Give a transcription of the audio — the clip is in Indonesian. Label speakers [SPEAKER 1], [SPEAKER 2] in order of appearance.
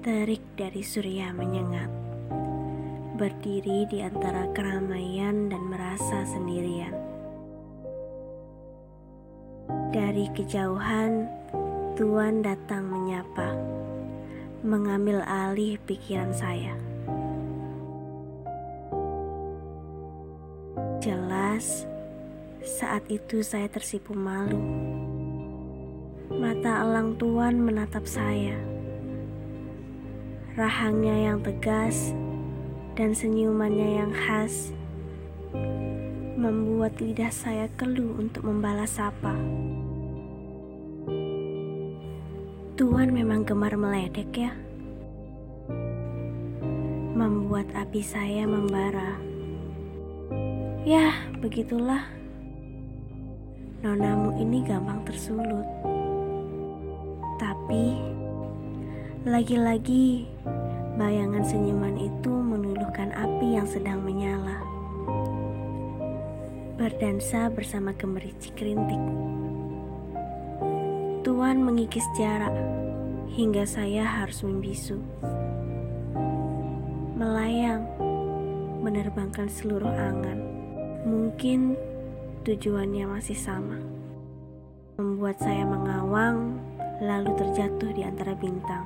[SPEAKER 1] Terik dari surya menyengat, berdiri di antara keramaian dan merasa sendirian. Dari kejauhan, Tuhan datang menyapa, mengambil alih pikiran saya. Jelas, saat itu saya tersipu malu. Mata elang Tuhan menatap saya rahangnya yang tegas dan senyumannya yang khas membuat lidah saya keluh untuk membalas sapa. Tuhan memang gemar meledek ya. Membuat api saya membara. Ya, begitulah. Nonamu ini gampang tersulut. Tapi lagi-lagi, bayangan senyuman itu menuluhkan api yang sedang menyala. Berdansa bersama gemericik rintik. Tuan mengikis jarak hingga saya harus membisu. Melayang, menerbangkan seluruh angan. Mungkin tujuannya masih sama. Membuat saya mengawang lalu terjatuh di antara bintang.